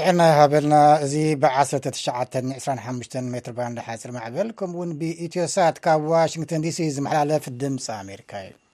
ጥዕና ይሃበልና እዚ ብ1925 ሜትር ባንድ ሓፅር ማዕበል ከምኡውን ብኢትዮሳት ካብ ዋሽንግተን ዲሲ ዝመሓላለፍ ድምፂ ኣሜሪካ እዩ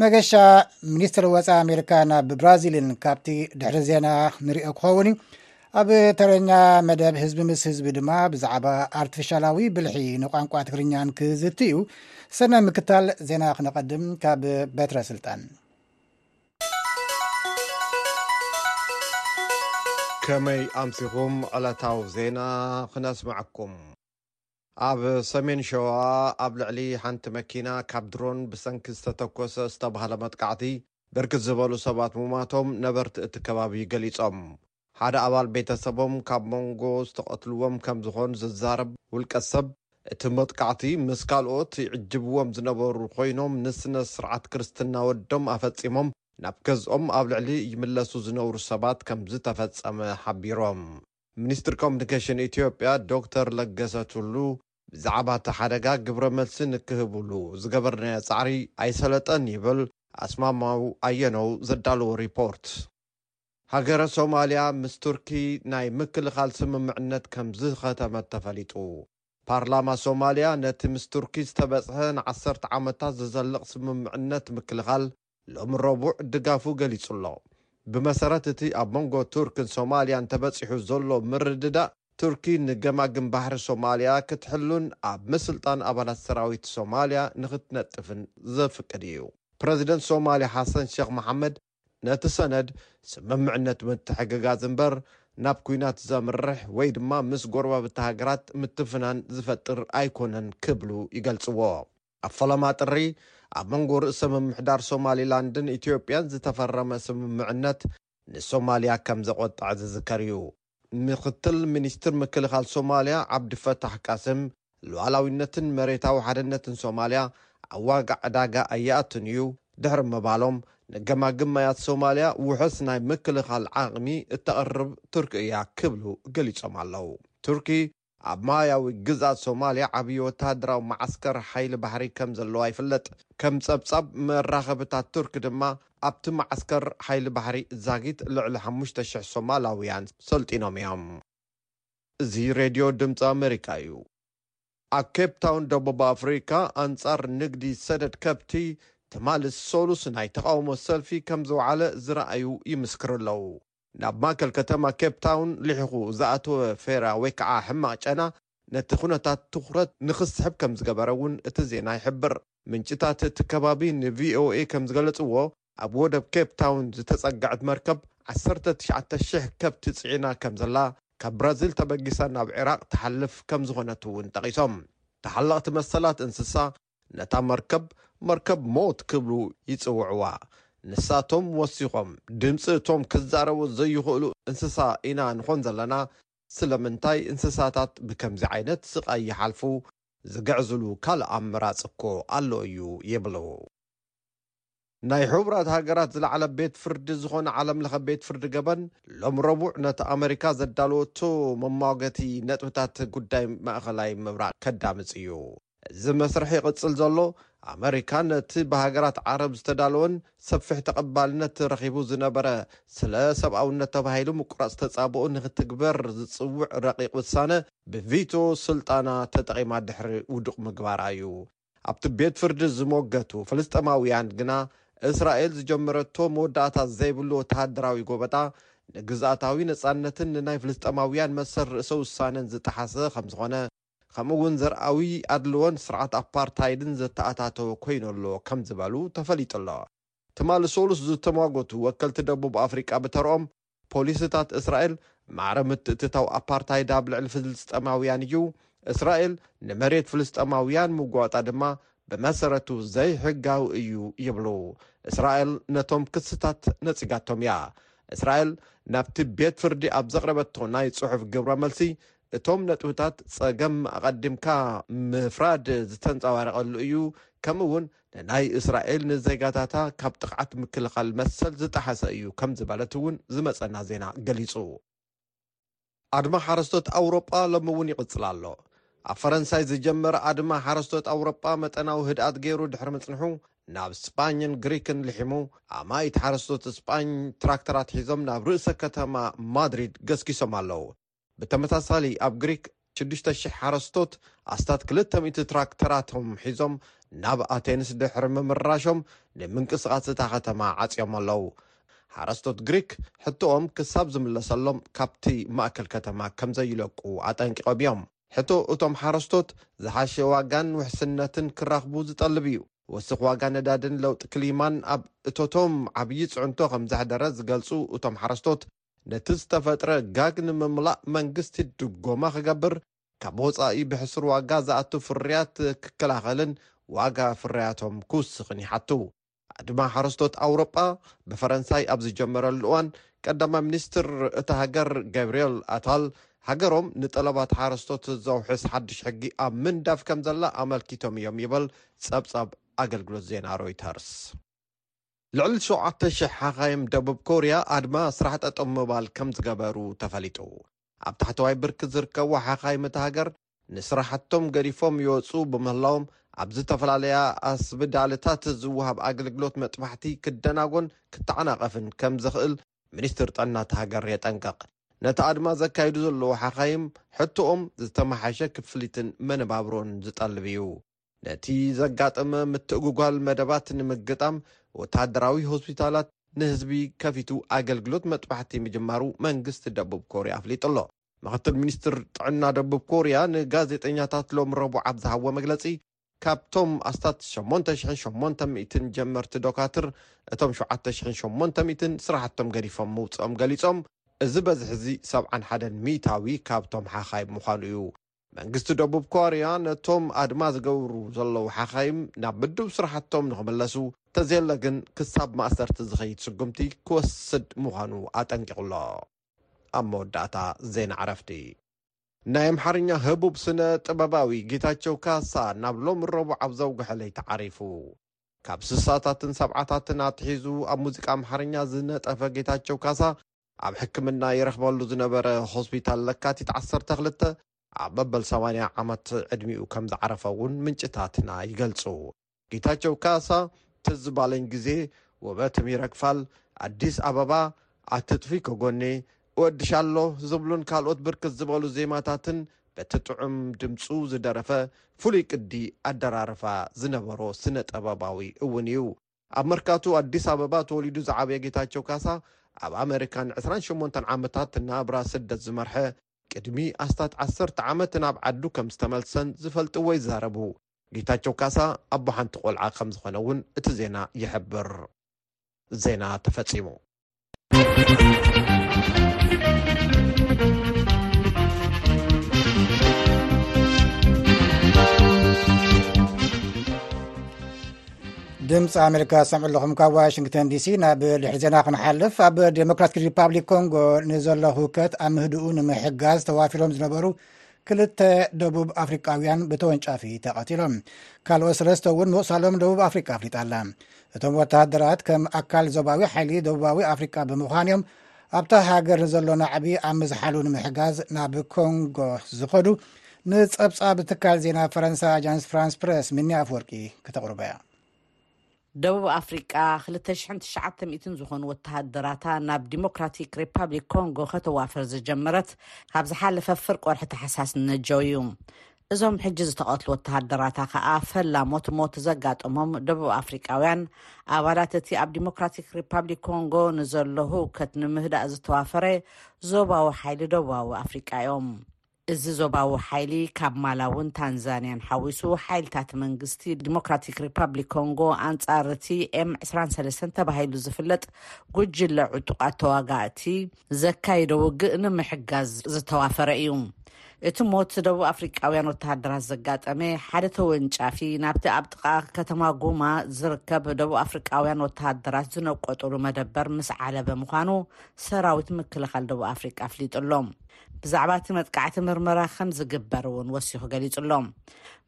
መገሻ ሚኒስትሪ ወፃኢ ኣሜሪካ ናብ ብራዚልን ካብቲ ድሕሪ ዜና ንሪኦ ክኸውን እዩ ኣብ ተረኛ መደብ ህዝቢ ምስ ህዝቢ ድማ ብዛዕባ ኣርቲፊሻላዊ ብልሒ ንቋንቋ ትግርኛን ክዝቲ እዩ ሰናይ ምክታል ዜና ክነቐድም ካብ በትረ ስልጣን ከመይ ኣምሲኹም ዕለታዊ ዜና ክነስምዐኩም ኣብ ሰሜን ሸዋ ኣብ ልዕሊ ሓንቲ መኪና ካብ ድሮን ብሰንኪ ዝተተኮሰ ዝተብሃለ መጥቃዕቲ ብርክት ዝበሉ ሰባት ምሟቶም ነበርቲ እቲ ከባቢ ገሊፆም። ሓደ ኣባል ቤተሰቦም ካብ ሞንጎ ዝተቐትልዎም ከምዝኾኑ ዝዛረብ ውልቀ ሰብ፣ እቲ መጥቃዕቲ ምስ ካልኦት ይዕጅብዎም ዝነበሩ ኮይኖም ንስነ ስርዓት ክርስትና ወዶም ኣፈፂሞም ናብ ገዝኦም ኣብ ልዕሊ ይምለሱ ዝነብሩ ሰባት ከምዝተፈፀመ ሓቢሮም። ሚኒስትር ኮሙኒኬሽን ኢትዮጵያ ዶክተር ለገሰ ቱሉ ብዛዕባ እቲ ሓደጋ ግብረ መልሲ ንክህብሉ ዝገበርናዮ ፃዕሪ ኣይሰለጠን ይብል ኣስማማው ኣየነው ዘዳለዎ ሪፖርት። ሃገረ ሶማሊያ ምስ ቱርኪ ናይ ምክልኻል ስምምዕነት ከምዝኸተመት ተፈሊጡ። ፓርላማ ሶማሊያ ነቲ ምስ ቱርኪ ዝተበፅሐ ንዓሰርተ ዓመታት ዝዘልቕ ስምምዕነት ምክልኻል ሎሚ ረቡዕ ድጋፉ ገሊጹ'ሎ። ብመሰረት እቲ ኣብ መንጎ ቱርክን ሶማልያን ተበጺሑ ዘሎ ምርድዳእ፣ ቱርኪ ንገማግም ባሕሪ ሶማልያ ክትሕሉን ኣብ ምስልጣን ኣባላት ሰራዊት ሶማልያ ንኽትነጥፍን ዘፍቅድ እዩ። ፕረዚደንት ሶማልያ ሓሰን ሸኽ መሓመድ ነቲ ሰነድ ስምምዕነት ምትሕግጋዝ እምበር ናብ ኲናት ዘምርሕ ወይ ድማ ምስ ጎረባብቲ ሃገራት ምትፍናን ዝፈጥር ኣይኮነን ክብሉ ይገልጽዎ። ኣብ ፈለማ ጥሪ፣ ኣብ መንጎ ርእሰ ምምሕዳር ሶማሊላንድን ኢትዮጵያን ዝተፈረመ ስምምዕነት ንሶማልያ ከም ዘቖጠዐ ዝዝከር እዩ። ምኽትል ሚኒስትር ምክልኻል ሶማልያ ዓብዲፈታሕ ቃስም፣ ሉኣላዊነትን መሬታዊ ሓድነትን ሶማልያ ኣብ ዋጋ ዕዳጋ ኣይኣቱን እዩ ድሕሪ ምባሎም፣ ንገማግም ማያት ሶማልያ ውሑስ ናይ ምክልኻል ዓቕሚ እተቕርብ ቱርኪ እያ ክብሉ ገሊጾም ኣለዉ። ቱርኪ፣ ኣብ ማያዊ ግዝኣት ሶማልያ ዓብዪ ወተሃደራዊ መዓስከር ሓይሊ ባሕሪ ከም ዘለዋ ይፍለጥ። ከም ጸብጻብ መራኸብታት ቱርኪ ድማ፣ ኣብቲ መዓስከር ሓይሊ ባሕሪ ዛጊት ልዕሊ ሓሙሽተ ሽሕ ሶማላውያን ሰልጢኖም እዮም። እዚ ሬድዮ ድምጺ ኣመሪካ እዩ። ኣብ ኬፕታውን ደቡብ ኣፍሪካ ኣንጻር ንግዲ ሰደድ ከብቲ ትማሊ ሰሉስ ናይ ተቓውሞ ሰልፊ ከምዝወዓለ ዝረኣዩ ይምስክሩ ኣለው። ናብ ማእከል ከተማ ኬፕ ታውን ልሒኹ ዝኣተወ ፌራ ወይ ከዓ ሕማቕ ጨና ነቲ ኩነታት ትኹረት ንክስሕብ ከምዝገበረ እውን እቲ ዜና ይሕብር። ምንጭታት እቲ ከባቢ ንቪኦኤ ከምዝገለፅዎ ኣብ ወደብ ኬፕ ታውን ዝተፀገዐት መርከብ ዓሰርተ ትሽዓተ ሺሕ ከብቲ ፅዒና ከምዘላ ካብ ብራዚል ተበጊሳ ናብ ዒራቕ ትሓልፍ ከምዝኾነት እውን ጠቒሶም። ተሓለቕቲ መሰላት እንስሳ ነታ መርከብ መርከብ ሞት ክብሉ ይጽውዕዋ። ንሳቶም ወሲኾም፣ ድምጺ እቶም ክዛረቡ ዘይኽእሉ እንስሳ ኢና ንዀን ዘለና፣ ስለምንታይ እንስሳታት ብከምዚ ዓይነት ስቓይ ይሓልፉ? ዝግዕዝሉ ካልእ ኣምራጽ እኮ ኣሎ እዩ ይብሉ። ናይ ሕቡራት ሃገራት ዝለዓለ ቤት ፍርዲ ዝኾነ ዓለም ለኸ ቤት ፍርዲ ገበን ሎሚ ረቡዕ ነቲ ኣመሪካ ዘዳለወቶ መሟገቲ ነጥብታት ጉዳይ ማእኸላይ ምብራቕ ከዳምፅ እዩ። እዚ መስርሕ ይቕፅል ዘሎ ኣመሪካ ነቲ ብሃገራት ዓረብ ዝተዳለወን ሰፊሕ ተቐባልነት ረኺቡ ዝነበረ ስለ ሰብኣውነት ተባሂሉ ምቁራፅ ተፃብኦ ንክትግበር ዝፅውዕ ረቂቕ ውሳነ ብቪቶ ስልጣና ተጠቒማ ድሕሪ ውዱቕ ምግባራ እዩ። ኣብቲ ቤት ፍርዲ ዝሞገቱ ፍልስጤማውያን ግና፣ እስራኤል ዝጀመረቶ መወዳእታ ዘይብሉ ወተሃደራዊ ጎበጣ፣ ንግዝኣታዊ ነጻነትን ንናይ ፍልስጤማውያን መሰል ርእሰ ውሳነን ዝጠሓሰ ከምዝኾነ፣ ከምኡ'ውን ዘርኣዊ ኣድልዎን ስርዓት ኣፓርታይድን ዘተኣታተወ ኮይኑ ኣሎ ከምዝበሉ ተፈሊጡ'ሎ። ትማሊ ሰሉስ ዝተሟገቱ ወከልቲ ደቡብ ኣፍሪቃ ብተርኦም፣ ፖሊሲታት እስራኤል ማዕረ ምትእትታው ኣፓርታይድ ኣብ ልዕሊ ፍልስጤማውያን እዩ፣ እስራኤል ንመሬት ፍልስጤማውያን ምጉባጣ ድማ ብመሰረቱ ዘይሕጋዊ እዩ ይብሉ። እስራኤል ነቶም ክስታት ነጺጋቶም እያ። እስራኤል ናብቲ ቤት ፍርዲ ኣብ ዘቕረበቶ ናይ ጽሑፍ ግብረ መልሲ፣ እቶም ነጥብታት ጸገም ኣቐዲምካ ምፍራድ ዝተንጸባረቐሉ እዩ፣ ከምኡ'ውን ንናይ እስራኤል ንዜጋታታ ካብ ጥቕዓት ምክልኻል መሰል ዝጠሓሰ እዩ ከም ዝበለት እውን ዝመጸና ዜና ገሊጹ። ኣድማ ሓረስቶት ኣውሮጳ ሎሚ እውን ይቕጽል ኣሎ። ኣብ ፈረንሳይ ዝጀመረ ኣድማ ሓረስቶት ኣውሮጳ መጠናዊ ህድኣት ገይሩ ድሕሪ ምጽንሑ ናብ ስጳኝን ግሪክን ልሒሙ፣ ኣማኢት ሓረስቶት ስጳኝ ትራክተራት ሒዞም ናብ ርእሰ ከተማ ማድሪድ ገስጊሶም ኣለዉ። ብተመሳሳሊ ኣብ ግሪክ ሽዱሽተ ሽሕ ሓረስቶት ኣስታት ክልተ ሚእቲ ትራክተራቶም ሒዞም ናብ ኣቴንስ ድሕሪ ምምራሾም ንምንቅስቓስ እታ ከተማ ዓጽዮም ኣለዉ። ሓረስቶት ግሪክ ሕቶኦም ክሳብ ዝምለሰሎም ካብቲ ማእከል ከተማ ከም ዘይለቁ ኣጠንቂቖም እዮም። ሕቶ እቶም ሓረስቶት ዝሓሸ ዋጋን ውሕስነትን ክረኽቡ ዝጠልብ እዩ። ወስኽ ዋጋ ነዳድን ለውጢ ክሊማን ኣብ እቶቶም ዓብዪ ጽዕንቶ ከም ዘሕደረ ዝገልጹ እቶም ሓረስቶት፣ ነቲ ዝተፈጥረ ጋግ ንምምላእ መንግስቲ ድጎማ ክገብር፣ ካብ ወፃኢ ብሕሱር ዋጋ ዝኣቱ ፍርያት ክከላኸልን ዋጋ ፍርያቶም ክውስኽን ይሓቱ። ኣድማ ሓረስቶት ኣውሮጳ ብፈረንሳይ ኣብ ዝጀመረሉ እዋን ቀዳማይ ሚኒስትር እታ ሃገር ገብርየል ኣታል ሃገሮም ንጠለባት ሓረስቶት ዘውሕስ ሓድሽ ሕጊ ኣብ ምንዳፍ ከምዘላ ኣመልኪቶም እዮም ይበል ፀብፃብ ኣገልግሎት ዜና ሮይተርስ። ልዕሊ ሸውዓተ ሽሕ ሓኻይም ደቡብ ኮርያ ኣድማ ስራሕ ጠጠው ምባል ከምዝገበሩ ተፈሊጡ። ኣብ ታሕተዋይ ብርኪ ዝርከቡ ሓኻይም እታ ሃገር ንስራሕቶም ገዲፎም ይወፅኡ ብምህላዎም ኣብ ዝተፈላለያ ኣስብዳልታት ዝወሃብ ኣገልግሎት መጥባሕቲ ክደናጎን ክተዓናቐፍን ከምዘኽእል ሚኒስትር ጥዕና እታ ሃገር የጠንቅቕ። ነቲ ኣድማ ዘካይዱ ዘለዉ ሓኻይም ሕቶኦም ዝተመሓየሸ ክፍሊትን መነባብሮን ዝጠልብ እዩ። ነቲ ዘጋጠመ ምትእጉጓል መደባት ንምግጣም ወተሃደራዊ ሆስፒታላት ንህዝቢ ከፊቱ ኣገልግሎት መጥባሕቲ ምጅማሩ መንግስቲ ደቡብ ኮርያ ኣፍሊጡ'ሎ። ምክትል ሚኒስትር ጥዕና ደቡብ ኮርያ ንጋዜጠኛታት ሎሚ ረቡዕ ኣብ ዝሃብዎ መግለጺ፣ ካብቶም ኣስታት ሸሞንተ ሽሕን ሸሞንተ ሚእትን ጀመርቲ ዶካትር፣ እቶም ሸውዓተ ሽሕን ሸሞንተ ሚእትን ስራሕቶም ገዲፎም ምውጽኦም ገሊጾም፣ እዚ በዝሒ'ዚ ሰብዓን ሓደን ሚእታዊ ካብቶም ሓኻይም ምዃኑ'ዩ። መንግስቲ ደቡብ ኮርያ ነቶም ኣድማ ዝገብሩ ዘለዉ ሓካይም ናብ ምዱብ ስራሕቶም ንክምለሱ፣ ተዘየለ ግን ክሳብ ማእሰርቲ ዝኸይድ ስጉምቲ ክወስድ ምዃኑ ኣጠንቂቑ ኣሎ። ኣብ መወዳእታ ዜና ዕረፍቲ። ናይ ኣምሓርኛ ህቡብ ስነ ጥበባዊ ጌታቸው ካሳ ናብ ሎሚ ረቡዕ ኣብ ዘውግሐ ለይቲ ዓሪፉ። ካብ ስሳታትን ሰብዓታትን ኣትሒዙ ኣብ ሙዚቃ ኣምሓርኛ ዝነጠፈ ጌታቸው ካሳ፣ ኣብ ሕክምና ይረኽበሉ ዝነበረ ሆስፒታል ለካቲት ዓሰርተ ክልተ ኣብ መበል ሰማንያ ዓመት ዕድሚኡ ከምዝዓረፈ እውን ምንጭታትና ይገልፁ። ጌታቸው ካሳ ትዝ ባለኝ ጊዜ ውበትም ይረግፋል፣ ኣዲስ ኣበባ፣ ኣትጥፊ ከጎኔ፣ እወድሻሎ ዝብሉን ካልኦት ብርክት ዝበሉ ዜማታትን በቲ ጥዑም ድምፁ ዝደረፈ ፍሉይ ቅዲ ኣደራርፋ ዝነበሮ ስነ-ጥበባዊ እውን እዩ። ኣብ መርካቶ ኣዲስ ኣበባ ተወሊዱ ዝዓበየ ጌታቸው ካሳ ኣብ ኣመሪካ ን ዕስራን ሸሞንተን ዓመታት ናብራ ስደት ዝመርሐ፣ ቅድሚ ኣስታት ዓሰርተ ዓመት ናብ ዓዱ ከም ዝተመልሰን ዝፈልጥዎ ይዛረቡ። ጌታቸው ካሳ ኣቦ ሓንቲ ቆልዓ ከም ዝኾነ እውን እቲ ዜና ይሕብር። ዜና ተፈጺሙ። ድምፂ ኣሜሪካ ዝሰምዑ ኣለኹም ካብ ዋሽንግተን ዲሲ ናብ ድሕሪ ዜና ክንሓልፍ ኣብ ዴሞክራቲክ ሪፓብሊክ ኮንጎ ንዘሎ ህውከት ኣብ ምህድኡ ንምሕጋዝ ተዋፊሮም ዝነበሩ ክልተ ደቡብ ኣፍሪቃውያን ብተወንጫፊ ተቐቲሎም ካልኦት ሰለስተ እውን ምቕሳሎም ደቡብ ኣፍሪቃ ኣፍሊጣ ኣላ እቶም ወተሃደራት ከም ኣካል ዞባዊ ሓይሊ ደቡባዊ ኣፍሪቃ ብምዃን እዮም ኣብታ ሃገር ንዘሎ ናዕቢ ኣብ ምዝሓሉ ንምሕጋዝ ናብ ኮንጎ ዝኸዱ ንጸብጻብ ትካል ዜና ፈረንሳ ኣጃንስ ፍራንስ ፕረስ ሚኒ ኣፍወርቂ ክተቕርቦ እያ ደቡብ ኣፍሪቃ 2,900 ዝኾኑ ወተሃደራታ ናብ ዲሞክራቲክ ሪፓብሊክ ኮንጎ ከተዋፈር ዝጀመረት ካብ ዝሓለፈ ፍርቂ ወርሒ ታሓሳስ ነጀው እዩ እዞም ሕጂ ዝተቐትሉ ወተሃደራታ ከኣ ፈላሞት ሞት ዘጋጠሞም ደቡብ ኣፍሪቃውያን ኣባላት እቲ ኣብ ዲሞክራቲክ ሪፓብሊክ ኮንጎ ንዘሎ ህውከት ንምህዳእ ዝተዋፈረ ዞባዊ ሓይሊ ደቡባዊ ኣፍሪቃ እዮም። እዚ ዞባዊ ሓይሊ ካብ ማላውን ታንዛንያን ሓዊሱ ሓይልታት መንግስቲ ዲሞክራቲክ ሪፓብሊክ ኮንጎ ኣንጻር እቲ ኤም ዕስራን ሰለስተን ተባሂሉ ዝፍለጥ ጉጅለ ዕጡቓት ተዋጋእቲ ዘካይዶ ውግእ ንምሕጋዝ ዝተዋፈረ እዩ። እቲ ሞት ደቡብ ኣፍሪቃውያን ወተሃደራት ዘጋጠመ ሓደ ተወንጫፊ ናብቲ ኣብ ጥቓ ከተማ ጉማ ዝርከብ ደቡብ ኣፍሪቃውያን ወተሃደራት ዝነቆጥሉ መደበር ምስ ዓለበ ምዃኑ ሰራዊት ምክልኻል ደቡብ ኣፍሪቃ ኣፍሊጡ ኣሎ። ብዛዕባ እቲ መጥቃዕቲ ምርመራ ከም ዝግበር እውን ወሲኹ ገሊጹ ኣሎ።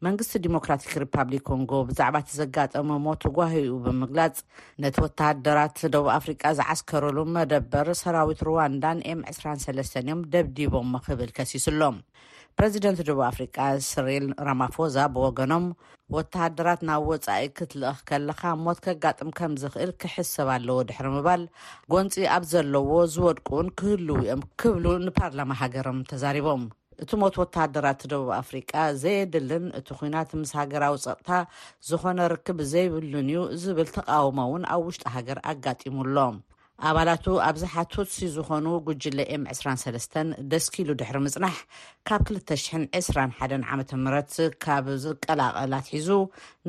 መንግስቲ ዲሞክራቲክ ሪፓብሊክ ኮንጎ ብዛዕባ እቲ ዘጋጠመ ሞት ጓሂኡ ብምግላጽ ነቲ ወተሃደራት ደቡብ ኣፍሪቃ ዝዓስከረሉ መደበር ሰራዊት ሩዋንዳን ኤም 23 እዮም ደብዲቦሞ ክብል ከሲሱ ኣሎ። ፕረዚደንት ደቡብ ኣፍሪቃ ስሪል ራማፎዛ ብወገኖም ወተሃደራት ናብ ወጻኢ ክትልእኽ ከለኻ ሞት ከጋጥም ከም ዝኽእል ክሕሰብ ኣለዎ ድሕሪ ምባል ጎንጺ ኣብ ዘለዎ ዝወድቁ እውን ክህልው እዮም ክብሉ ንፓርላማ ሃገሮም ተዛሪቦም። እቲ ሞት ወተሃደራት ደቡብ ኣፍሪቃ ዘየድልን እቲ ኲናት ምስ ሃገራዊ ጸጥታ ዝኾነ ርክብ ዘይብሉን እዩ ዝብል ተቓውሞ እውን ኣብ ውሽጢ ሃገር ኣጋጢሙ ኣሎ። ኣባላቱ ኣብዝሓ ቱትሲ ዝኾኑ ጉጅለ ኤም ዕስራን ሰለስተን ደስኪሉ ድሕሪ ምጽናሕ ካብ ክልተ ሽሕን ዕስራን ሓደን ዓመተ ምህረት ካብ ዝቀላቐል ኣትሒዙ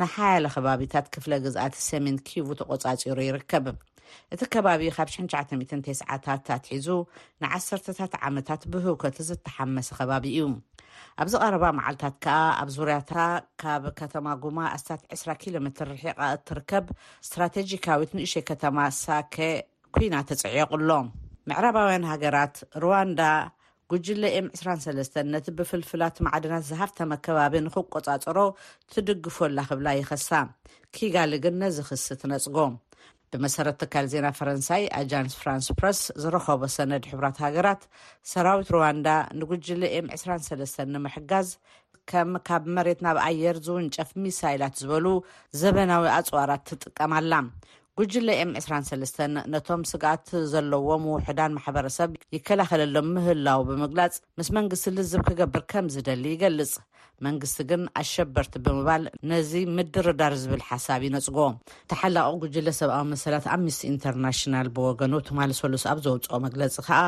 ንሓያለ ከባቢታት ክፍለ ግዝኣት ሰሜን ኪቩ ተቖጻጺሩ ይርከብ። እቲ ከባቢ ካብ 1990ታት ኣትሒዙ ንዓሰርተታት ዓመታት ብህውከት ዝተሓመሰ ከባቢ እዩ። ኣብዚ ቀረባ መዓልታት ከኣ ኣብ ዙርያታ ካብ ከተማ ጉማ ኣስታት 20 ኪሎ ሜትር ርሒቓ እትርከብ ስትራቴጂካዊት ንእሸይ ከተማ ሳከ ኩና ተጽዕዮቑ ኣሎ። ምዕራባውያን ሃገራት፣ ሩዋንዳ፣ ጉጅለ ኤም ዕስራን ሰለስተን ነቲ ብፍልፍላት ማዕድናት ዝሃብተመ ከባቢ ንኽቆጻጸሮ ትድግፎ ኣላ ክብላ ይኸሳ። ኪጋሊ ግን ነዚ ክሲ ትነጽጎ። ብመሰረት ትካል ዜና ፈረንሳይ ኣጃንስ ፍራንስ ፕረስ ዝረኸቦ ሰነድ ሕቡራት ሃገራት፣ ሰራዊት ሩዋንዳ ንጉጅለ ኤም ዕስራን ሰለስተን ንምሕጋዝ ከም ካብ መሬት ናብ ኣየር ዝውንጨፍ ሚሳይላት ዝበሉ ዘበናዊ ኣጽዋራት ትጥቀም ኣላ። ጉጅለ ኤም ዕስራን ሰለስተን ነቶም ስግኣት ዘለዎም ውሑዳን ማሕበረሰብ ይከላኸለሎም ምህላዉ ብምግላፅ ምስ መንግስቲ ልዝብ ክገብር ከምዝደሊ ይገልፅ። መንግስቲ ግን ኣሸበርቲ ብምባል ነዚ ምድርዳር ዝብል ሓሳብ ይነፅጎ። ተሓላቒ ጉጅለ ሰብኣዊ መሰላት ኣምኒስቲ ኢንተርናሽናል ብወገኑ ትማሊ ሰሉስ ኣብ ዘውፅኦ መግለፂ ከዓ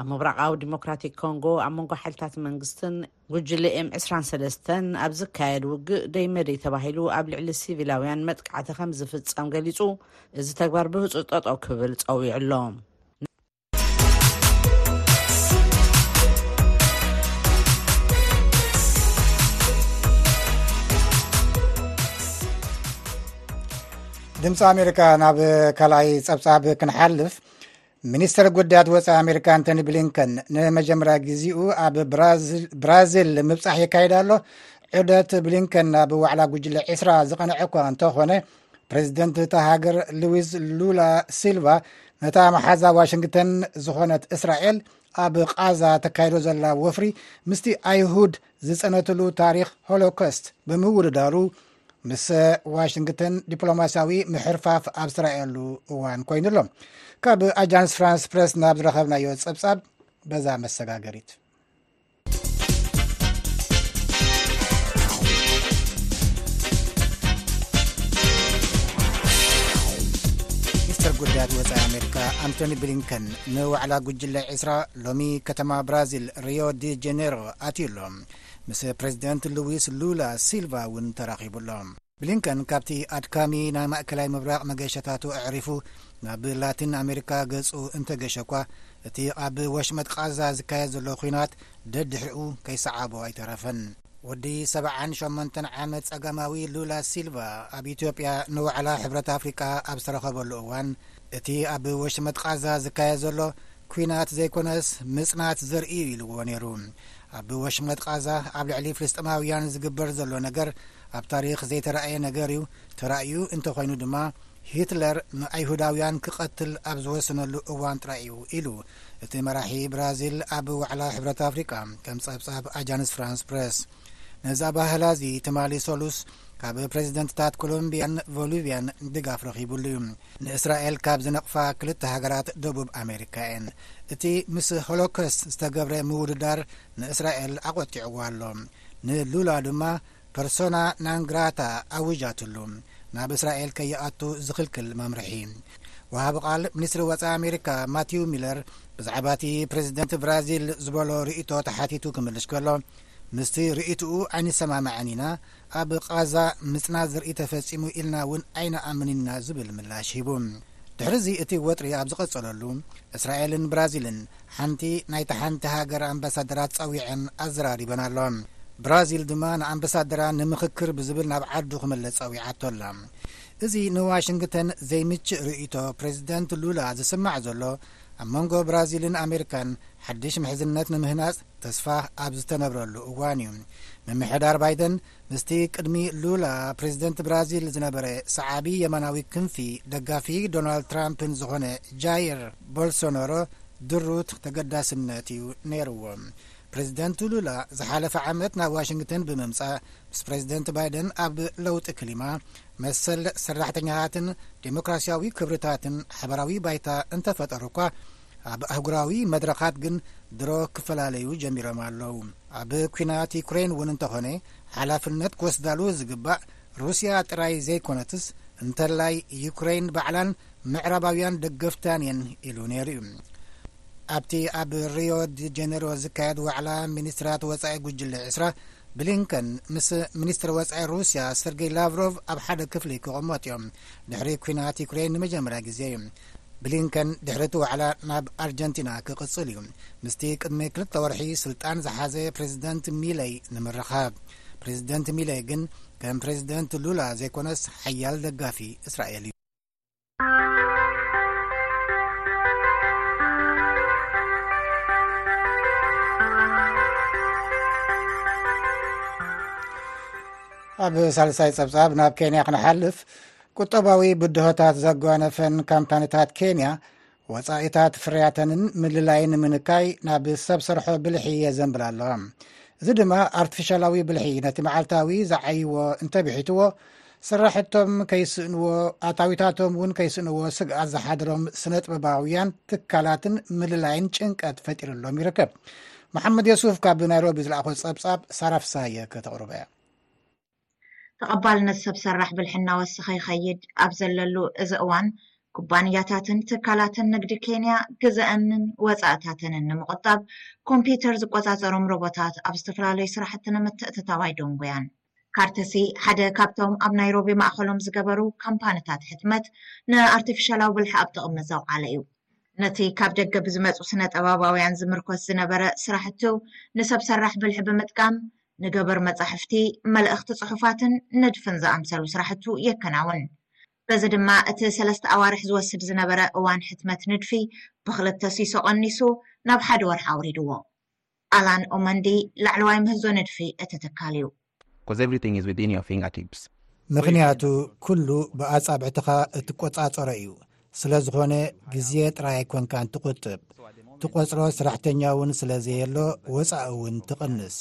ኣብ ምብራቓዊ ዲሞክራቲክ ኮንጎ ኣብ መንጎ ሓይልታት መንግስትን ጉጅለ ኤም ዕስራን ሰለስተን ኣብ ዝካየድ ውግእ ደይ መደይ ተባሂሉ ኣብ ልዕሊ ሲቪላውያን መጥቃዕቲ ከም ዝፍጸም ገሊጹ፣ እዚ ተግባር ብህጹጽ ጠጠው ክብል ጸዊዑ ኣሎ። ድምፂ ኣሜሪካ ናብ ካልኣይ ፀብፃብ ክንሓልፍ ሚኒስተር ጉዳያት ወፃኢ ኣሜሪካ ኣንቶኒ ብሊንከን ንመጀመርያ ግዜኡ ኣብ ብራዚል ምብፃሕ የካይድ ኣሎ ዑደት ብሊንከን ናብ ዋዕላ ጉጅለ ዕስራ ዝቐንዐ እኳ እንተኾነ ፕሬዚደንት እታ ሃገር ሉዊስ ሉላ ሲልቫ ነታ መሓዛ ዋሽንግተን ዝኾነት እስራኤል ኣብ ቃዛ ተካይዶ ዘላ ወፍሪ ምስቲ ኣይሁድ ዝፀነትሉ ታሪክ ሆሎኮስት ብምውድዳሩ ምስ ዋሽንግተን ዲፕሎማስያዊ ምሕርፋፍ ኣብ ዝተረኣየሉ እዋን ኮይኑ ኣሎ ካብ ኣጃንስ ፍራንስ ፕረስ ናብ ዝረኸብናዮ ፀብፃብ በዛ መሰጋገሪት ሚኒስተር ጉዳያት ወፃኢ ኣሜሪካ ኣንቶኒ ብሊንከን ንዋዕላ ጉጅለ 2ስራ ሎሚ ከተማ ብራዚል ሪዮ ዲ ጀነሮ ኣትዩ ኣሎ ምስ ፕረዚደንት ሉዊስ ሉላ ሲልቫ እውን ተራኺቡ ኣሎ። ብሊንከን ካብቲ ኣድካሚ ናይ ማእከላይ ምብራቕ መገሻታቱ ኣዕሪፉ ናብ ላቲን ኣሜሪካ ገጹ እንተገሸ'ኳ፣ እቲ ኣብ ወሽመጥ ቓዛ ዝካየድ ዘሎ ኲናት ደድሕሪኡ ከይሰዓቦ ኣይተረፈን። ወዲ ሰብዓን ሸሞንተን ዓመት ጸጋማዊ ሉላ ሲልቫ ኣብ ኢትዮጵያ ንዋዕላ ሕብረት ኣፍሪቃ ኣብ ዝተረኸበሉ እዋን፣ እቲ ኣብ ወሽመጥ ቓዛ ዝካየድ ዘሎ ኲናት ዘይኮነስ ምጽናት ዘርኢ'ዩ ኢልዎ ነይሩ። ኣብ ወሽመጥ ቓዛ ኣብ ልዕሊ ፍልስጥማውያን ዝግበር ዘሎ ነገር ኣብ ታሪኽ ዘይተራእየ ነገር እዩ፣ ተራእዩ እንተኾይኑ ድማ ሂትለር ንኣይሁዳውያን ክቐትል ኣብ ዝወሰነሉ እዋን ጥራይ እዩ ኢሉ እቲ መራሒ ብራዚል ኣብ ዋዕላ ሕብረት ኣፍሪቃ ከም ጸብጻብ ኣጃንስ ፍራንስ ፕረስ ነዚ ኣባህላ እዚ ትማሊ ሰሉስ ካብ ፕሬዚደንትታት ኮሎምቢያን ቮሉቪያን ድጋፍ ረኺቡሉ እዩ ንእስራኤል ካብ ዝነቕፋ ክልተ ሃገራት ደቡብ ኣሜሪካ እየን እቲ ምስ ሆሎኮስት ዝተገብረ ምውድዳር ንእስራኤል ኣቖጢዕዋ ኣሎ ንሉላ ድማ ፐርሶና ናንግራታ ኣዊጃትሉ ናብ እስራኤል ከይኣቱ ዝኽልክል መምርሒ ወሃቢ ቃል ሚኒስትሪ ወፃኢ ኣሜሪካ ማቲው ሚለር ብዛዕባ እቲ ፕሬዚደንት ብራዚል ዝበሎ ርእቶ ተሓቲቱ ክምልሽ ከሎ ምስቲ ርእይትኡ ኣይንሰማማዕን ኢና፣ ኣብ ቓዛ ምጽናት ዘርኢ ተፈጺሙ ኢልና እውን ኣይንኣምንን ኢና ዝብል ምላሽ ሂቡ። ድሕሪዚ እቲ ወጥሪ ኣብ ዝቐጸለሉ፣ እስራኤልን ብራዚልን ሓንቲ ናይታ ሓንቲ ሃገር ኣምባሳደራት ጸዊዐን ኣዘራሪበን ኣለዋ። ብራዚል ድማ ንኣምበሳደራ ንምኽክር ብዝብል ናብ ዓዱ ክምለስ ጸዊዓቶ ኣላ። እዚ ንዋሽንግተን ዘይምችእ ርእይቶ ፕረዚደንት ሉላ ዝስማዕ ዘሎ፣ ኣብ መንጎ ብራዚልን ኣሜሪካን ሓድሽ ምሕዝነት ንምህናጽ፣ ተስፋ ኣብ ዝተነብረሉ እዋን እዩ ምምሕዳር ባይደን ምስቲ ቅድሚ ሉላ ፕሬዚደንት ብራዚል ዝነበረ ሰዓቢ የማናዊ ክንፊ ደጋፊ ዶናልድ ትራምፕን ዝኾነ ጃይር ቦልሶኖሮ ድሩት ተገዳስነት እዩ ነይርዎ። ፕሬዚደንት ሉላ ዝሓለፈ ዓመት ናብ ዋሽንግተን ብምምፃእ ምስ ፕሬዚደንት ባይደን ኣብ ለውጢ ክሊማ፣ መሰል ሰራሕተኛታትን ዴሞክራሲያዊ ክብርታትን ሓበራዊ ባይታ እንተፈጠሩ እኳ ኣብ ኣህጉራዊ መድረኻት ግን ድሮ ክፈላለዩ ጀሚሮም ኣለዉ። ኣብ ኲናት ዩክሬን እውን እንተኾነ ሓላፍነት ክወስዳሉ ዝግባእ ሩስያ ጥራይ ዘይኮነትስ እንተላይ ዩክሬን ባዕላን ምዕራባውያን ደገፍታን እየን ኢሉ ነይሩ እዩ። ኣብቲ ኣብ ሪዮ ዲ ጀኔሮ ዝካየድ ዋዕላ ሚኒስትራት ወጻኢ ጉጅለ ዕስራ ብሊንከን ምስ ሚኒስትር ወጻኢ ሩስያ ሰርጌይ ላቭሮቭ ኣብ ሓደ ክፍሊ ክቕመጡ እዮም። ድሕሪ ኲናት ዩክሬን ንመጀመርያ ግዜ እዩ። ብሊንከን ድሕሪ እቲ ዋዕላ ናብ ኣርጀንቲና ክቕጽል እዩ፣ ምስቲ ቅድሚ ክልተ ወርሒ ስልጣን ዝሓዘ ፕረዚደንት ሚለይ ንምርኻብ። ፕረዚደንት ሚለይ ግን ከም ፕረዚደንት ሉላ ዘይኮነስ ሓያል ደጋፊ እስራኤል እዩ። ኣብ ሳልሳይ ጸብጻብ ናብ ኬንያ ክንሓልፍ ቁጠባዊ ብድሆታት ዘጓነፈን ካምፓኒታት ኬንያ ወፃኢታት ፍርያተንን ምልላይ ንምንካይ ናብ ሰብ ሰርሖ ብልሒ የዘንብላ ኣለዋ እዚ ድማ ኣርቲፊሻላዊ ብልሒ ነቲ መዓልታዊ ዝዓይዎ እንተብሒትዎ ስራሕቶም ከይስእንዎ ኣታዊታቶም እውን ከይስእንዎ ስግኣት ዝሓድሮም ስነጥበባውያን ትካላትን ምልላይን ጭንቀት ፈጢሩሎም ይርከብ መሓመድ የሱፍ ካብ ናይሮቢ ዝለኣኾ ፀብፃብ ሳራፍሳየ ከተቕርበ እያ ተቐባልነት ሰብ ሰራሕ ብልሒ እናወሰኸ ይኸይድ ኣብ ዘለሉ እዚ እዋን፣ ኩባንያታትን ትካላትን ንግዲ ኬንያ ግዘኣንን ወፃእታተንን ንምቑጣብ ኮምፒዩተር ዝቆፃፀሮም ሮቦታት ኣብ ዝተፈላለዩ ስራሕቲ ንምትእትታው ኣይደንጎያን። ካርተሲ ሓደ ካብቶም ኣብ ናይሮቢ ማእኸሎም ዝገበሩ ካምፓንታት ሕትመት ንኣርቲፊሻላዊ ብልሒ ኣብ ጥቕሚ ዘውዓለ እዩ። ነቲ ካብ ደገ ብዝመፁ ስነ-ጥበባውያን ዝምርኮስ ዝነበረ ስራሕቱ ንሰብ ሰራሕ ብልሒ ብምጥቃም ንገበር መጻሕፍቲ፣ መልእኽቲ ጽሑፋትን ንድፍን ዝኣምሰሉ ስራሕቱ የከናውን። በዚ ድማ እቲ ሰለስተ ኣዋርሕ ዝወስድ ዝነበረ እዋን ሕትመት ንድፊ ብኽልተ ሲሶ ቐኒሱ ናብ ሓደ ወርሒ ኣውሪድዎ። ኣላን ኦመንዲ ላዕለዋይ ምህዞ ንድፊ እቲ ትካል እዩ። Cause everything is within your fingertips. ምኽንያቱ ኩሉ ብኣጻብዕትኻ እትቆጻጸሮ እዩ። ስለ ዝኾነ ግዜ ጥራይ ኣይኮንካን ትቑጥብ ትቖጽሮ ስራሕተኛ እውን ስለ ዘየሎ ወጻኢ እውን ትቕንስ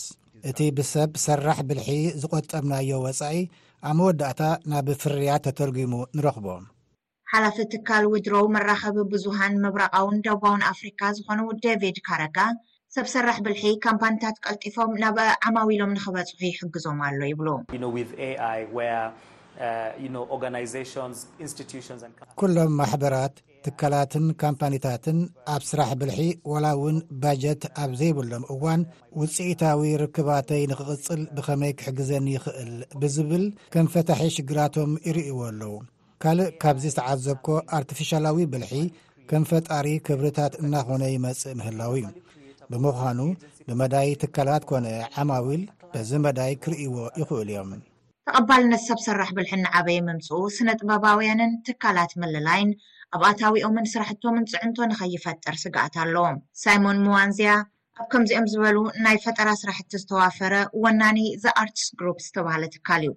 እቲ ብሰብ ሰራሕ ብልሒ ዝቖጠብናዮ ወጻኢ ኣብ መወዳእታ ናብ ፍርያት ተተርጒሙ ንረኽቦ። ሓላፊ ትካል ዊድሮው መራኸቢ ብዙሃን ምብራቓውን ደቡባውን ኣፍሪካ ዝኾኑ ዴቪድ ካረጋ ሰብ ሰራሕ ብልሒ ካምፓኒታት ቀልጢፎም ናብ ዓማዊሎም ንኽበፅሑ ይሕግዞም ኣሎ ይብሉ። ኩሎም ማሕበራት፣ ትካላትን ካምፓኒታትን ኣብ ስራሕ ብልሒ ዋላ እውን ባጀት ኣብ ዘይብሎም እዋን ውፅኢታዊ ርክባተይ ንኽቕፅል ብኸመይ ክሕግዘኒ ይኽእል ብዝብል ከም ፈታሒ ሽግራቶም ይርእይዎ ኣለዉ። ካልእ ካብዚ ዝተዓዘብኮ ኣርቲፊሻላዊ ብልሒ ከም ፈጣሪ ክብርታት እናኾነ ይመጽእ ምህላዉ እዩ። ብምዃኑ ብመዳይ ትካላት ኮነ ዓማዊል በዚ መዳይ ክርእይዎ ይኽእሉ እዮም። ተቐባልነት ሰብ ሰራሕ ብልሒ እናዓበየ ምምጽኡ ስነጥበባውያንን ትካላት ምልላይን ኣብ ኣታዊኦምን ስራሕቶምን ጽዕንቶ ንኸይፈጥር ስግኣት ኣሎ። ሳይሞን ምዋንዝያ ኣብ ከምዚኦም ዝበሉ ናይ ፈጠራ ስራሕቲ ዝተዋፈረ ወናኒ ዘ ኣርትስ ግሩፕ ዝተባህለ ትካል እዩ።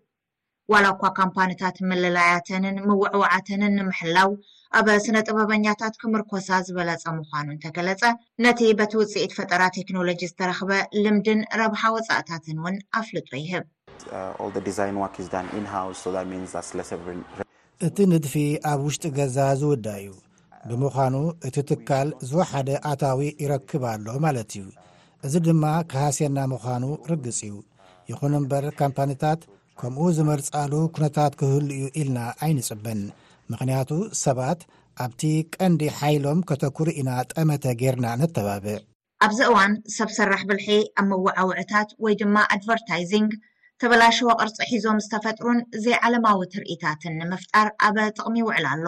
ዋላ እኳ ካምፓኒታት ምልላያተንን ምውዕዋዓተንን ንምሕላው ኣብ ስነ ጥበበኛታት ክምርኮሳ ዝበለጸ ምዃኑ እንተገለጸ፣ ነቲ በቲ ውጽኢት ፈጠራ ቴክኖሎጂ ዝተረኽበ ልምድን ረብሓ ወጻእታትን እውን ኣፍልጦ ይህብ። እቲ ንድፊ ኣብ ውሽጢ ገዛ ዝውዳእ እዩ። ብምዃኑ እቲ ትካል ዝወሓደ ኣታዊ ይረክብ ኣሎ ማለት እዩ። እዚ ድማ ክሃስየና ምዃኑ ርግጽ እዩ። ይኹን እምበር ካምፓኒታት ከምኡ ዝመርጻሉ ኩነታት ክህሉ እዩ ኢልና ኣይንጽበን። ምኽንያቱ ሰባት ኣብቲ ቀንዲ ሓይሎም ከተኩሩ ኢና ጠመተ ጌርና ነተባብዕ። ኣብዚ እዋን ሰብ ሰራሕ ብልሒ ኣብ መወዓውዕታት ወይ ድማ ኣድቨርታይዚንግ ተበላሸወ ቅርጺ ሒዞም ዝተፈጥሩን ዘይዓለማዊ ትርኢታትን ንምፍጣር ኣብ ጥቕሚ ይውዕል ኣሎ።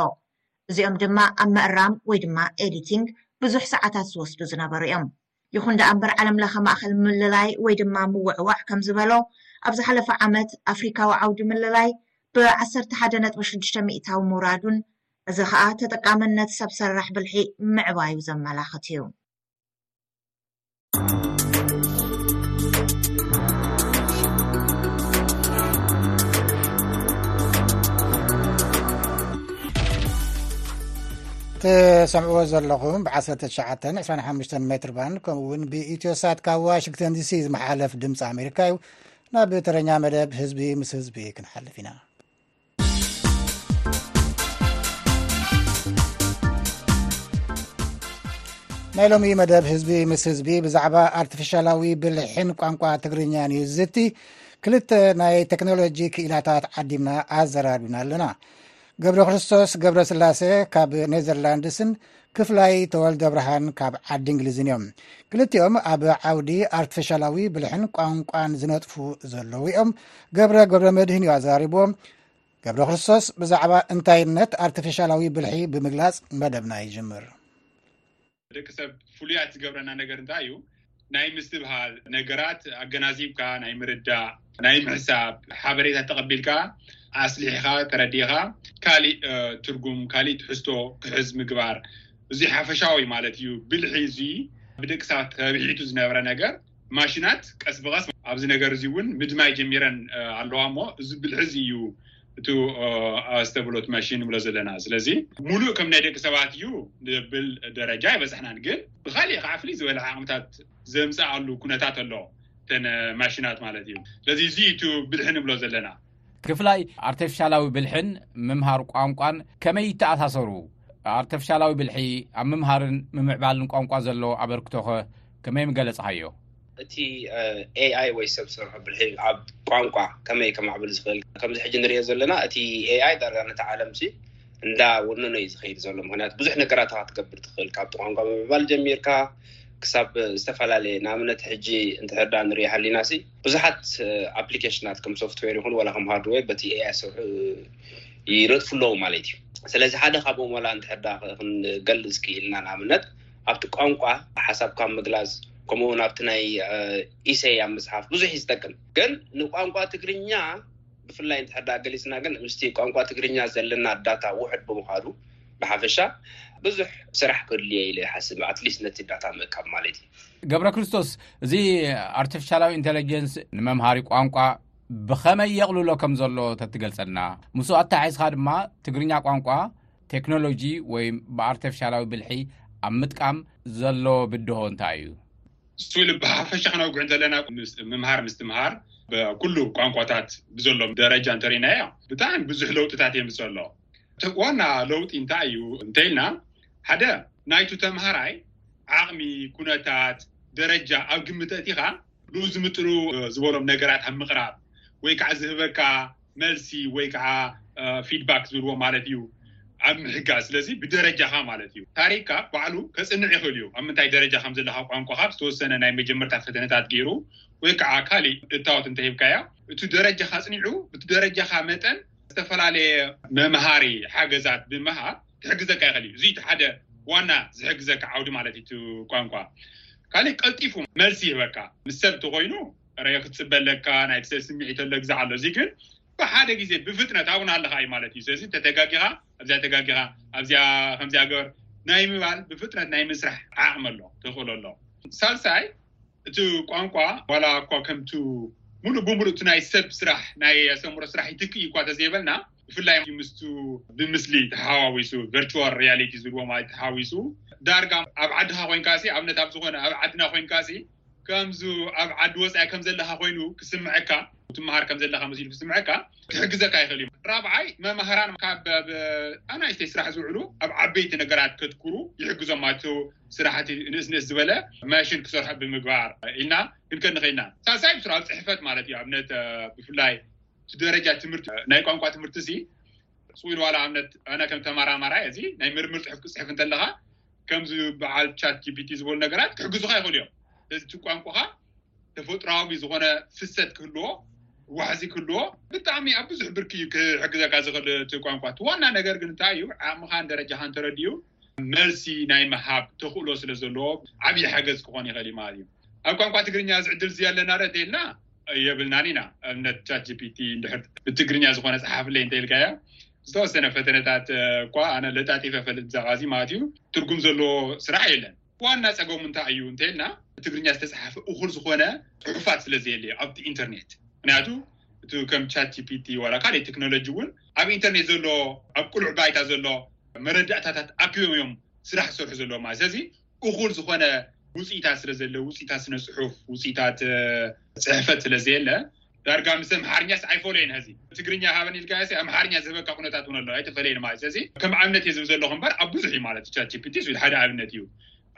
እዚኦም ድማ ኣብ ምእራም ወይ ድማ ኤዲቲንግ ብዙሕ ሰዓታት ዝወስዱ ዝነበሩ እዮም። ይኹን ደኣ እምበር ዓለም ለኸ ማእኸል ምልላይ ወይ ድማ ምውዕዋዕ ከም ዝበሎ ኣብ ዝሓለፈ ዓመት ኣፍሪካዊ ዓውዲ ምልላይ ብ ዓሰርተ ሓደ ነጥቢ ሽዱሽተ ሚእታዊ ምውራዱን እዚ ኸኣ ተጠቃምነት ሰብ ሰራሕ ብልሒ ምዕባዩ ዘመላኽት እዩ። ሰምዕዎ ዘለኹም ብ1925 ሜትር ባንድ ከምኡ ውን ብኢትዮሳት ካብ ዋሽንግተን ዲሲ ዝመሓለፍ ድምፂ ኣሜሪካ እዩ ናብ ተረኛ መደብ ህዝቢ ምስ ህዝቢ ክንሓልፍ ኢና ናይ ሎሚ መደብ ህዝቢ ምስ ህዝቢ ብዛዕባ ኣርቲፊሻላዊ ብልሒን ቋንቋ ትግርኛን እዩ ዝዝቲ ክልተ ናይ ቴክኖሎጂ ክኢላታት ዓዲምና ኣዘራርብና ኣለና ገብረ ክርስቶስ ገብረ ስላሴ ካብ ኔዘርላንድስን ክፍላይ ተወልደብርሃን ካብ ዓዲ እንግሊዝን እዮም። ክልቲኦም ኣብ ዓውዲ ኣርቲፊሻላዊ ብልሕን ቋንቋን ዝነጥፉ ዘለዉ እዮም። ገብረ ገብረ መድህን እዩ ኣዘራሪብዎ። ገብረ ክርስቶስ ብዛዕባ እንታይነት ኣርቲፊሻላዊ ብልሒ ብምግላፅ መደብና ይጅምር። ደቂ ሰብ ፍሉያት ዝገብረና ነገር እንታይ እዩ? ናይ ምስትብሃል ነገራት ኣገናዚብካ ናይ ምርዳእ ናይ ምሕሳብ ሓበሬታ ተቐቢልካ ኣስሊሕኻ ተረዲእኻ ካሊእ ትርጉም ካሊእ ትሕዝቶ ክሕዝ ምግባር እዙይ ሓፈሻዊ ማለት እዩ ብልሒ እዙይ ብደቂ ሰባት ተብሒቱ ዝነበረ ነገር ማሽናት ቀስ ብቐስ ኣብዚ ነገር እዙይ እውን ምድማይ ጀሚረን ኣለዋ እሞ እዚ ብልሒ እዚ እዩ እቱ ኣስተብሎት ማሽን ንብሎ ዘለና ስለዚ ሙሉእ ከም ናይ ደቂ ሰባት እዩ ንብል ደረጃ ኣይበፅሕናን ግን ብካሊእ ከዓ ፍልይ ዝበለ ዓቅምታት ዘምፀኣሉ ኩነታት ኣሎ ተን ማሽናት ማለት እዩ ስለዚ እዚ እቱ ብልሒ ንብሎ ዘለና ክፍላይ ኣርተፍሻላዊ ብልሒን ምምሃር ቋንቋን ከመይ ይተኣሳሰሩ ኣርተፍሻላዊ ብልሒ ኣብ ምምሃርን ምምዕባልን ቋንቋ ዘሎ ኣበርክቶኸ ከመይ ምገለፅካዮ እቲ ኤኣይ ወይ ሰብ ሰርሖ ብልሒ ኣብ ቋንቋ ከመይ ከማዕብል ዝኽእል ከምዚ ሕጂ ንሪኦ ዘለና እቲ ኤኣይ ዳርጋ ነቲ ዓለም ሲ እንዳ ወነኖ እዩ ዝኸይድ ዘሎ ምክንያቱ ብዙሕ ነገራት ካ ትገብር ትኽእል ካብቲ ቋንቋ ምምዕባል ጀሚርካ ክሳብ ዝተፈላለየ ንኣብነት ሕጂ እንትሕርዳ ንሪኢ ሃሊና ሲ ብዙሓት ኣፕሊኬሽናት ከም ሶፍትዌር ይኹን ዋላ ከም ሃርድወ በቲ ኤኣይ ሰርሑ ይረጥፉ ኣለዉ ማለት እዩ ስለዚ ሓደ ካብኦም ዋላ እንትሕርዳ ክንገልፅ ክኢልና ንኣብነት ኣብቲ ቋንቋ ሓሳብካ ምግላዝ ከምኡ ውን ኣብቲ ናይ ኢሰይ ኣብ ምፅሓፍ ብዙሕ እዩ ዝጠቅም ግን ንቋንቋ ትግርኛ ብፍላይ ንትሕዳ ገሊፅና ግን ምስቲ ቋንቋ ትግርኛ ዘለና ዳታ ውሕድ ብምዃኑ ብሓፈሻ ብዙሕ ስራሕ ክድልዮ ኢለ ይሓስብ ኣትሊስት ነቲ ዳታ ምእካብ ማለት እዩ ገብረ ክርስቶስ እዚ ኣርቲፊሻላዊ ኢንቴለጀንስ ንመምሃሪ ቋንቋ ብኸመይ የቕልሎ ከም ዘሎ ተትገልፀልና ምስ ኣተሓሒስኻ ድማ ትግርኛ ቋንቋ ቴክኖሎጂ ወይ ብኣርተፍሻላዊ ብልሒ ኣብ ምጥቃም ዘሎ ብድሆ እንታይ እዩ? ስሉ ብሓፈሻ ክነውግዕ ዘለና ምምሃር ምስትምሃር ብኩሉ ቋንቋታት ብዘሎ ደረጃ እንተሪኢናዮ ብጣዕሚ ብዙሕ ለውጥታት የምፅ ኣሎ። እቲ ዋና ለውጢ እንታይ እዩ እንተኢልና ሓደ ናይቲ ተምሃራይ ዓቕሚ፣ ኩነታት፣ ደረጃ ኣብ ግምት ኣእቲኻ ንኡ ዝምጥኑ ዝበሎም ነገራት ኣብ ምቕራብ ወይ ከዓ ዝህበካ መልሲ ወይ ከዓ ፊድባክ ዝብልዎ ማለት እዩ ኣብ ምሕጋዝ ስለዚ ብደረጃኻ ማለት እዩ ታሪካ ባዕሉ ከፅንዕ ይኽእል እዩ ኣብ ምንታይ ደረጃ ከም ዘለካ ቋንቋካ ዝተወሰነ ናይ መጀመርታ ፈተነታት ገይሩ ወይ ከዓ ካሊእ እታወት እንተሂብካያ እቲ ደረጃካ ኣፅኒዑ እቲ ደረጃካ መጠን ዝተፈላለየ መምሃሪ ሓገዛት ብምሃብ ክሕግዘካ ይኽእል እዩ እዚ እቲ ሓደ ዋና ዝሕግዘካ ዓውዲ ማለት እዩ ቋንቋ ካሊእ ቀልጢፉ መልሲ ይህበካ ምስ ሰብ እንተኮይኑ ረ ክትፅበ ኣለካ ናይ ሰብ ስምዒት ኣሎ ግዛዕ ኣሎ እዚ ግን ብሓደ ግዜ ብፍጥነት ኣብኡ ኣለካ እዩ ማለት እዩ ስለዚ እንተተጋጊኻ ኣብዚኣ ተጋጊኻ ኣብዚኣ ከምዚኣ ገበር ናይ ምባል ብፍጥነት ናይ ምስራሕ ዓቕሚ ኣሎ ተኽእሎ ኣሎ ሳልሳይ እቲ ቋንቋ ዋላ እኳ ከምቲ ሙሉእ ብሙሉእ እቲ ናይ ሰብ ስራሕ ናይ ኣሰምሮ ስራሕ ይትክ እዩ እኳ ተዘይበልና ብፍላይ ምስ ብምስሊ ተሓዋዊሱ ቨርቹዋል ሪያሊቲ ዝብልዎ ማለት ተሓዊሱ ዳርጋ ኣብ ዓድካ ኮንካ ኣብነት ኣብ ዝኮነ ኣብ ዓድና ኮንካ ከምዚ ኣብ ዓዲ ወፃኢ ከም ዘለኻ ኮይኑ ክስምዐካ፣ ትመሃር ከም ዘለኻ መሲሉ ክስምዐካ ክሕግዘካ ይኽእል እዩ። ራብዓይ፣ መማህራን ካብ ኣብ ኣናእሽተይ ስራሕ ዝውዕሉ ኣብ ዓበይቲ ነገራት ከትኩሩ ይሕግዞም ማለት እዩ። ስራሕቲ ንእስ ንእስ ዝበለ ማሽን ክሰርሑ ብምግባር ኢልና ክንከ ንኽእል ኢና። ሳልሳይ፣ ብስሩ ኣብ ፅሕፈት ማለት እዩ። ኣብነት ብፍላይ እቲ ደረጃ ትምህርቲ ናይ ቋንቋ ትምህርቲ እሲ ስኢሉ ዋላ ኣብነት ኣነ ከም ተመራማራይ እዚ ናይ ምርምር ፅሑፍ ክፅሕፍ እንተለኻ ከምዚ በዓል ቻት ጂፒቲ ዝበሉ ነገራት ክሕግዙካ ይኽእሉ እዮም እዚ እቲ ቋንቋካ ተፈጥሮዊ ዝኮነ ፍሰት ክህልዎ ዋሕዚ ክህልዎ ብጣዕሚ ኣብ ብዙሕ ብርኪ እዩ ክሕግዘካ ዝኽእል እቲ ቋንቋ እቲ ዋና ነገር ግን እንታይ እዩ ዓቅምኻን ደረጃኻን ተረድኡ መልሲ ናይ ምሃብ ተኽእሎ ስለ ዘለዎ ዓብዪ ሓገዝ ክኾን ይኽእል እዩ ማለት እዩ ኣብ ቋንቋ ትግርኛ እዚ ዕድል እዚ ኣለና ዶ እንተኢልና የብልናን ኢና ኣብነት ቻት ጂፒቲ እንድሕር ብትግርኛ ዝኾነ ፀሓፍለይ እንተኢልካዮ ዝተወሰነ ፈተነታት እኳ ኣነ ለጣጢፈ ፈልጥ ዛቃዚ ማትዩ ትርጉም ዘለዎ ስራሕ የለን ዋና ፀገሙ እንታይ እዩ እንተይልና ብትግርኛ ዝተፅሓፈ እኹል ዝኾነ ፅሑፋት ስለ ዘየለዩ ኣብቲ ኢንተርኔት ምክንያቱ እቲ ከም ቻት ጂፒቲ ዋላ ካልእ ቴክኖሎጂ እውን ኣብ ኢንተርኔት ዘሎ ኣብ ቁሉዕ ባይታ ዘሎ መረዳእታታት ኣኪቦም እዮም ስራሕ ዝሰርሑ ዘለዎ ማለት ስለዚ እኹል ዝኾነ ውፅኢታት ስለዘለ ውፅኢታት ስነ ፅሑፍ ውፅኢታት ፅሕፈት ስለዘየለ ዳርጋ ምስ ኣምሓርኛስ ኣይፈለየን ሀዚ ትግርኛ ሃበን ኢልካ ሲ ኣምሓርኛ ዝህበካ ኩነታት እውን ኣሎ ኣይተፈለየን ማለት ስለዚ ከም ኣብነት እየ ዝብ ዘለኹ እምበር ኣብ ብዙሕ እዩ ማለት ቻት ጂፒቲ ሓደ ኣብነት እዩ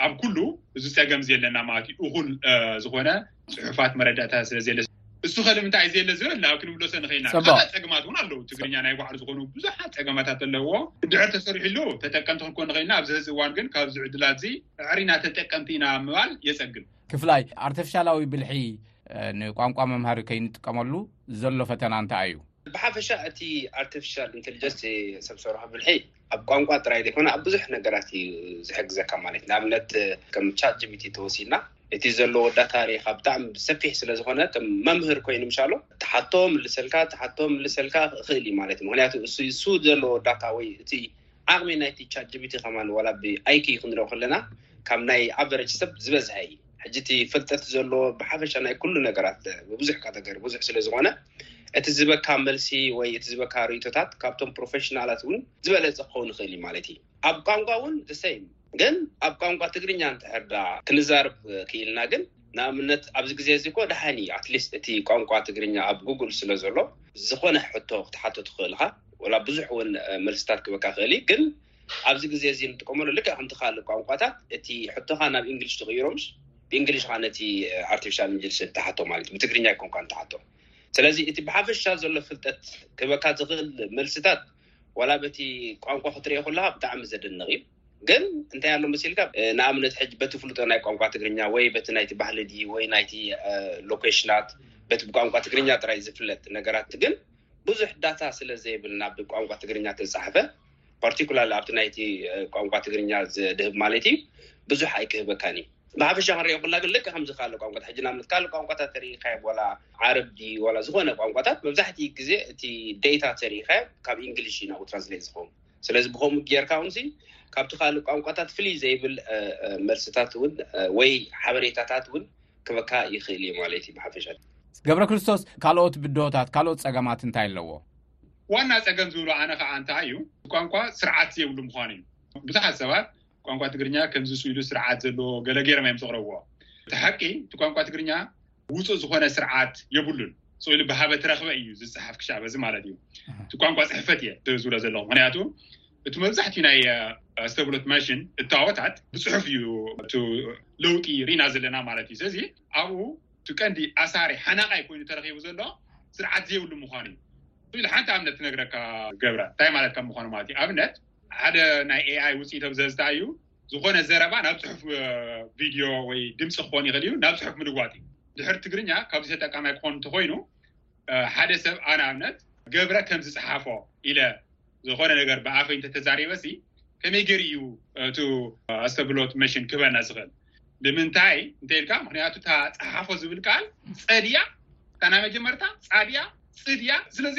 ኣብ ኩሉ እዚ ፀገም እዚ ኣለና ማለት እዩ እኹል ዝኾነ ፅሑፋት መረዳእታ ስለዘለ እሱ ከልምንታይ እዩ ዘየለ ዝበል ኣብ ክንብሎ ሰ ንኸና ፅቡቅ። ፀገማት እውን ኣለዉ ትግርኛ ናይ ባዕሉ ዝኾኑ ብዙሓት ፀገማታት ኣለዎ ድሕር ተሰሪሕሉ ተጠቀምቲ ክንኮን ንኸና ኣብዚ ህዚ እዋን ግን ካብዚ ዕድላት እዚ ዕሪና ተጠቀምቲ ኢና ምባል የፀግም ክፍላይ ኣርተፍሻላዊ ብልሒ እ፣ ንቋንቋ መምሃሪ ከይንጥቀመሉ ዘሎ ፈተና እንታይ እዩ ብሓፈሻ እቲ ኣርቲፊሻል ኢንቴሊጀንስ ሰብ ሰርሖ ብልሒ ኣብ ቋንቋ ጥራይ ዘይኮነ ኣብ ብዙሕ ነገራት እዩ ዝሕግዘካ ማለት እዩ ንኣብነት ከም ቻት ጅቢቲ ተወሲድና እቲ ዘለዎ ዳታ ሪኢካ ብጣዕሚ ሰፊሕ ስለዝኮነ ከም መምህር ኮይኑ ምሻሎ ተሓቶ ምልሰልካ ተሓቶ ምልሰልካ ክእል እዩ ማለት እዩ ምክንያቱ እሱ ዘለዎ ዳታ ወይ እቲ ዓቅሚ ናይቲ ቻት ጅቢቲ ከማ ዋላ ብኣይኪ ክንሪኦ ከለና ካብ ናይ ኣቨረጅ ሰብ ዝበዝሐ እዩ ሕጂ እቲ ፈልጠት ዘለዎ ብሓፈሻ ናይ ኩሉ ነገራት ብብዙሕ ካተገር ብዙሕ ስለዝኮነ እቲ ዝበካ መልሲ ወይ እቲ ዝበካ ርእቶታት ካብቶም ፕሮፌሽናላት እውን ዝበለፀ ክኸውን ይኽእል እዩ ማለት እዩ ኣብ ቋንቋ እውን ዘሰይ ግን ኣብ ቋንቋ ትግርኛ ንተሕርዳ ክንዛርብ ክኢልና ግን ንኣብነት ኣብዚ ግዜ እዚ ኮ ደሓን እዩ ኣትሊስት እቲ ቋንቋ ትግርኛ ኣብ ጉግል ስለ ዘሎ ዝኾነ ሕቶ ክትሓቶ ትኽእልካ ወላ ብዙሕ እውን መልስታት ክበካ ክእል እዩ ግን ኣብዚ ግዜ እዚ ንጥቀመሉ ልክዕ ከምቲ ካልእ ቋንቋታት እቲ ሕቶኻ ናብ እንግሊሽ ትቕይሮ ምስ ብእንግሊሽ ኻ ነቲ ኣርቲፊሻል እንጅልስ እትሓቶ ማለት እዩ ብትግርኛ ይኮንካ ንትሓቶ ስለዚ እቲ ብሓፈሻ ዘሎ ፍልጠት ክበካ ዝኽእል መልስታት ዋላ በቲ ቋንቋ ክትሪኦ ከለካ ብጣዕሚ ዘደንቕ እዩ ግን እንታይ ኣሎ መሲልካ ንኣብነት ሕጂ በቲ ፍሉጦ ናይ ቋንቋ ትግርኛ ወይ በቲ ናይቲ ባህሊ ድ ወይ ናይቲ ሎኬሽናት በቲ ብቋንቋ ትግርኛ ጥራይ ዝፍለጥ ነገራት ግን ብዙሕ ዳታ ስለዘይብልና ብቋንቋ ትግርኛ ተፃሕፈ ፓርቲኩላር ኣብቲ ናይቲ ቋንቋ ትግርኛ ዝድህብ ማለት እዩ ብዙሕ ኣይክህበካን እዩ ብሓፈሻ ክንሪኦ ኩላ ግን ልክ ከምዚ ካልእ ቋንቋታት ሕጂ ናብነት ካልእ ቋንቋታት ተሪኢካዮ ዋላ ዓረብ ድ ዋላ ዝኮነ ቋንቋታት መብዛሕት ግዜ እቲ ደታ ተሪኢካዮ ካብ እንግሊሽ እዩ ናብ ትራንስሌት ዝኮኑ ስለዚ ብከምኡ ጌርካ ውን ካብቲ ካልእ ቋንቋታት ፍልይ ዘይብል መልስታት እውን ወይ ሓበሬታታት እውን ክበካ ይክእል እዩ ማለት እዩ ብሓፈሻ ገብረ ክርስቶስ ካልኦት ብድሆታት ካልኦት ፀገማት እንታይ ኣለዎ ዋና ፀገም ዝብሎ ኣነ ከዓ እንታይ እዩ ቋንቋ ስርዓት ዘይብሉ ምኳኑ እዩ ብዙሓት ሰባት ቋንቋ ትግርኛ ከምዚ ስኢሉ ስርዓት ዘለዎ ገለ ገይሮም እዮም ዝቕረብዎ እቲ ሓቂ እቲ ቋንቋ ትግርኛ ውፁእ ዝኾነ ስርዓት የብሉን ስኢሉ ብሃበ ትረኽበ እዩ ዝፅሓፍ ክሻዕ በዚ ማለት እዩ እቲ ቋንቋ ፅሕፈት እየ ዝብሎ ዘለኹ ምክንያቱ እቲ መብዛሕትኡ ናይ ኣስተብሎት ማሽን እታወታት ብፅሑፍ እዩ እቲ ለውጢ ርኢና ዘለና ማለት እዩ ስለዚ ኣብኡ እቲ ቀንዲ ኣሳሪ ሓናቓይ ኮይኑ ተረኺቡ ዘሎ ስርዓት ዘይብሉ ምዃኑ እዩ። ኢሉ ሓንቲ ኣብነት ክነግረካ ገብረ እንታይ ማለት ከም ምዃኑ ማለት እዩ። ኣብነት ሓደ ናይ ኤኣይ ውጽኢት ኣብ ዘዝታ እዩ ዝኾነ ዘረባ ናብ ጽሑፍ ቪድዮ ወይ ድምጺ ክኾን ይኽእል እዩ ናብ ጽሑፍ ምልዋጥ እዩ። ድሕሪ ትግርኛ ካብዚ ተጠቃማይ ክኾን እንተኾይኑ ሓደ ሰብ ኣነ ኣብነት ገብረ ከምዝጸሓፎ ኢለ ዝኾነ ነገር ብኣፈይ እንተተዛሪበሲ ከመይ ገይሩ እዩ እቲ ኣስተብሎት መሽን ክህበና ዝኽእል ብምንታይ እንተይልካ ምክንያቱ እታ ፀሓፎ ዝብል ቃል ፀድያ እታ ናይ መጀመርታ ፃድያ ፅድያ ስለዚ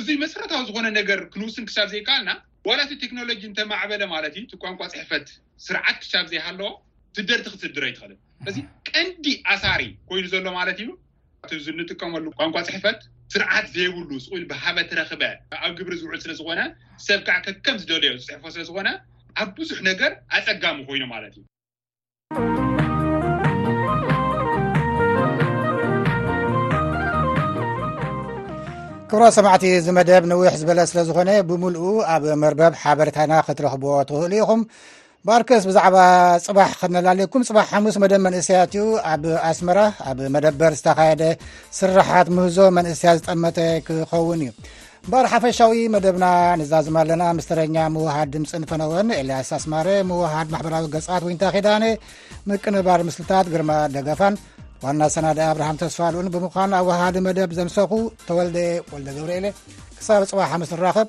እዚ መሰረታዊ ዝኾነ ነገር ክንውስን ክሳብ ዘይከኣልና ዋላ እቲ ቴክኖሎጂ እንተማዕበለ ማለት እዩ እቲ ቋንቋ ፅሕፈት ስርዓት ክሳብ ዘይሃለዎ ትደርቲ ክትድር ኣይትኽእልን እዚ ቀንዲ ኣሳሪ ኮይኑ ዘሎ ማለት እዩ እቲ እዚ እንጥቀመሉ ቋንቋ ፅሕፈት ስርዓት ዘይብሉ ስቁል ብሃበተ ረክበ ኣብ ግብሪ ዝውዕል ስለዝኾነ ሰብ ከዓ ከከም ዝደልዮ ዝፅሕፎ ስለዝኾነ ኣብ ብዙሕ ነገር ኣፀጋሚ ኮይኑ ማለት እዩ ክብሮ ሰማዕቲ እዚ መደብ ንዊሕ ዝበለ ስለዝኾነ ብምልኡ ኣብ መርበብ ሓበሬታና ክትረኽብዎ ትኽእሉ ኢኹም ማርከስ ብዛዕባ ጽባሕ ከነላልየኩም ጽባሕ ሓሙስ መደብ መንእሰያት እዩ ኣብ ኣስመራ ኣብ መደበር ዝተኻየደ ስራሓት ምህዞ መንእሰያት ዝጠመተ ክኸውን እዩ እምበኣር ሓፈሻዊ መደብና ንዛዝማ ኣለና ምስተረኛ ምውሃድ ድምፅን ፈነወን ኤልያስ ኣስማረ ምውሃድ ማሕበራዊ ገፃት ወይንታ ኪዳነ ምቅንባር ምስልታት ግርማ ደገፋን ዋና ሰናደ ኣብርሃም ተስፋልኡን ብምዃን ኣወሃዲ መደብ ዘምሰኹ ተወልደ ወልደ ገብርኤለ ክሳብ ፅባ ሓምስ ንራኸብ